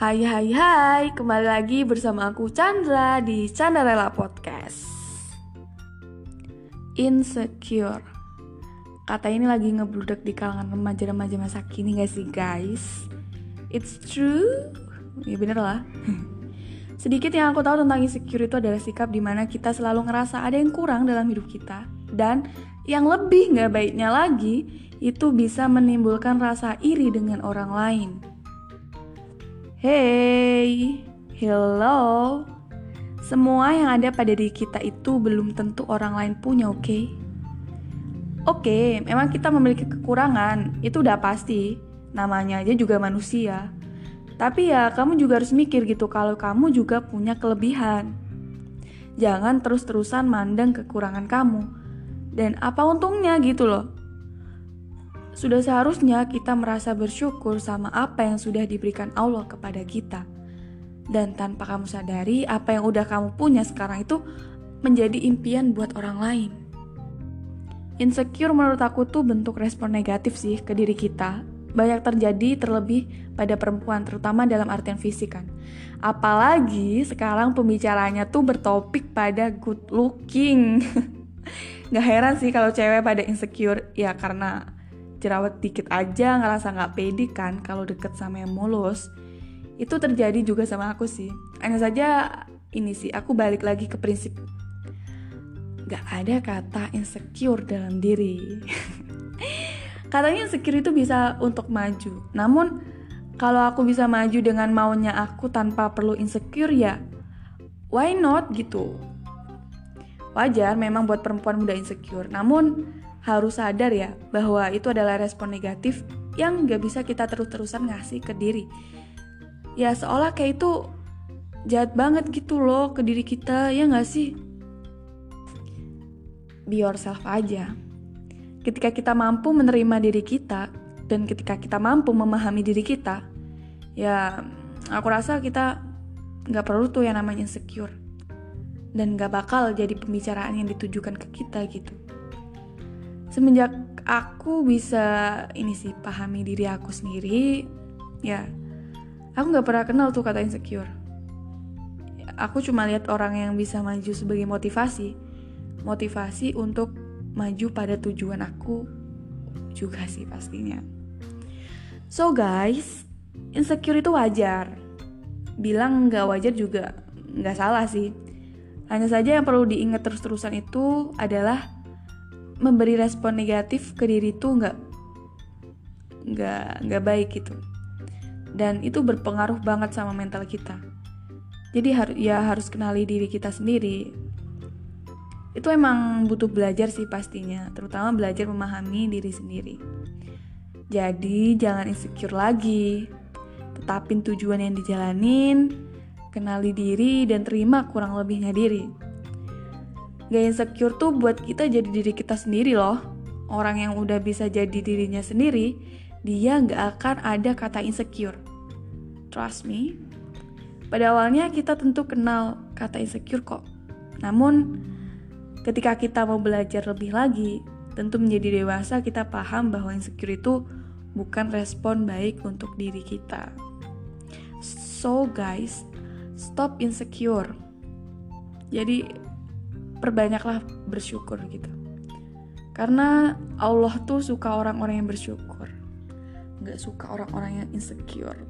Hai hai hai, kembali lagi bersama aku Chandra di Chandrala Podcast. Insecure. Kata ini lagi ngebludak di kalangan remaja-remaja masa kini gak sih guys? It's true? Ya bener lah. Sedikit yang aku tahu tentang insecure itu adalah sikap di mana kita selalu ngerasa ada yang kurang dalam hidup kita. Dan yang lebih gak baiknya lagi, itu bisa menimbulkan rasa iri dengan orang lain Hey, hello. Semua yang ada pada diri kita itu belum tentu orang lain punya, oke? Okay? Oke, okay, memang kita memiliki kekurangan, itu udah pasti. Namanya aja juga manusia. Tapi ya, kamu juga harus mikir gitu kalau kamu juga punya kelebihan. Jangan terus-terusan mandang kekurangan kamu. Dan apa untungnya gitu loh. Sudah seharusnya kita merasa bersyukur sama apa yang sudah diberikan Allah kepada kita. Dan tanpa kamu sadari, apa yang udah kamu punya sekarang itu menjadi impian buat orang lain. Insecure menurut aku tuh bentuk respon negatif sih ke diri kita. Banyak terjadi terlebih pada perempuan, terutama dalam artian fisik kan. Apalagi sekarang pembicaranya tuh bertopik pada good looking. Gak heran sih kalau cewek pada insecure, ya karena jerawat dikit aja ngerasa nggak pede kan kalau deket sama yang mulus. Itu terjadi juga sama aku sih. Hanya saja ini sih aku balik lagi ke prinsip nggak ada kata insecure dalam diri. Katanya insecure itu bisa untuk maju. Namun kalau aku bisa maju dengan maunya aku tanpa perlu insecure ya why not gitu wajar memang buat perempuan muda insecure namun harus sadar ya bahwa itu adalah respon negatif yang gak bisa kita terus-terusan ngasih ke diri. Ya seolah kayak itu jahat banget gitu loh ke diri kita, ya gak sih? Be yourself aja. Ketika kita mampu menerima diri kita, dan ketika kita mampu memahami diri kita, ya aku rasa kita gak perlu tuh yang namanya insecure. Dan gak bakal jadi pembicaraan yang ditujukan ke kita gitu. Semenjak aku bisa ini sih pahami diri aku sendiri ya aku nggak pernah kenal tuh kata insecure. Aku cuma lihat orang yang bisa maju sebagai motivasi. Motivasi untuk maju pada tujuan aku juga sih pastinya. So guys insecure itu wajar. Bilang nggak wajar juga nggak salah sih hanya saja yang perlu diingat terus-terusan itu adalah memberi respon negatif ke diri itu nggak nggak nggak baik gitu. Dan itu berpengaruh banget sama mental kita. Jadi har ya harus kenali diri kita sendiri. Itu emang butuh belajar sih pastinya terutama belajar memahami diri sendiri. Jadi jangan insecure lagi. Tetapin tujuan yang dijalanin kenali diri dan terima kurang lebihnya diri Gak insecure tuh buat kita jadi diri kita sendiri loh. Orang yang udah bisa jadi dirinya sendiri, dia gak akan ada kata insecure. Trust me. Pada awalnya kita tentu kenal kata insecure kok. Namun, ketika kita mau belajar lebih lagi, tentu menjadi dewasa kita paham bahwa insecure itu bukan respon baik untuk diri kita. So guys, stop insecure. Jadi perbanyaklah bersyukur gitu. Karena Allah tuh suka orang-orang yang bersyukur. Nggak suka orang-orang yang insecure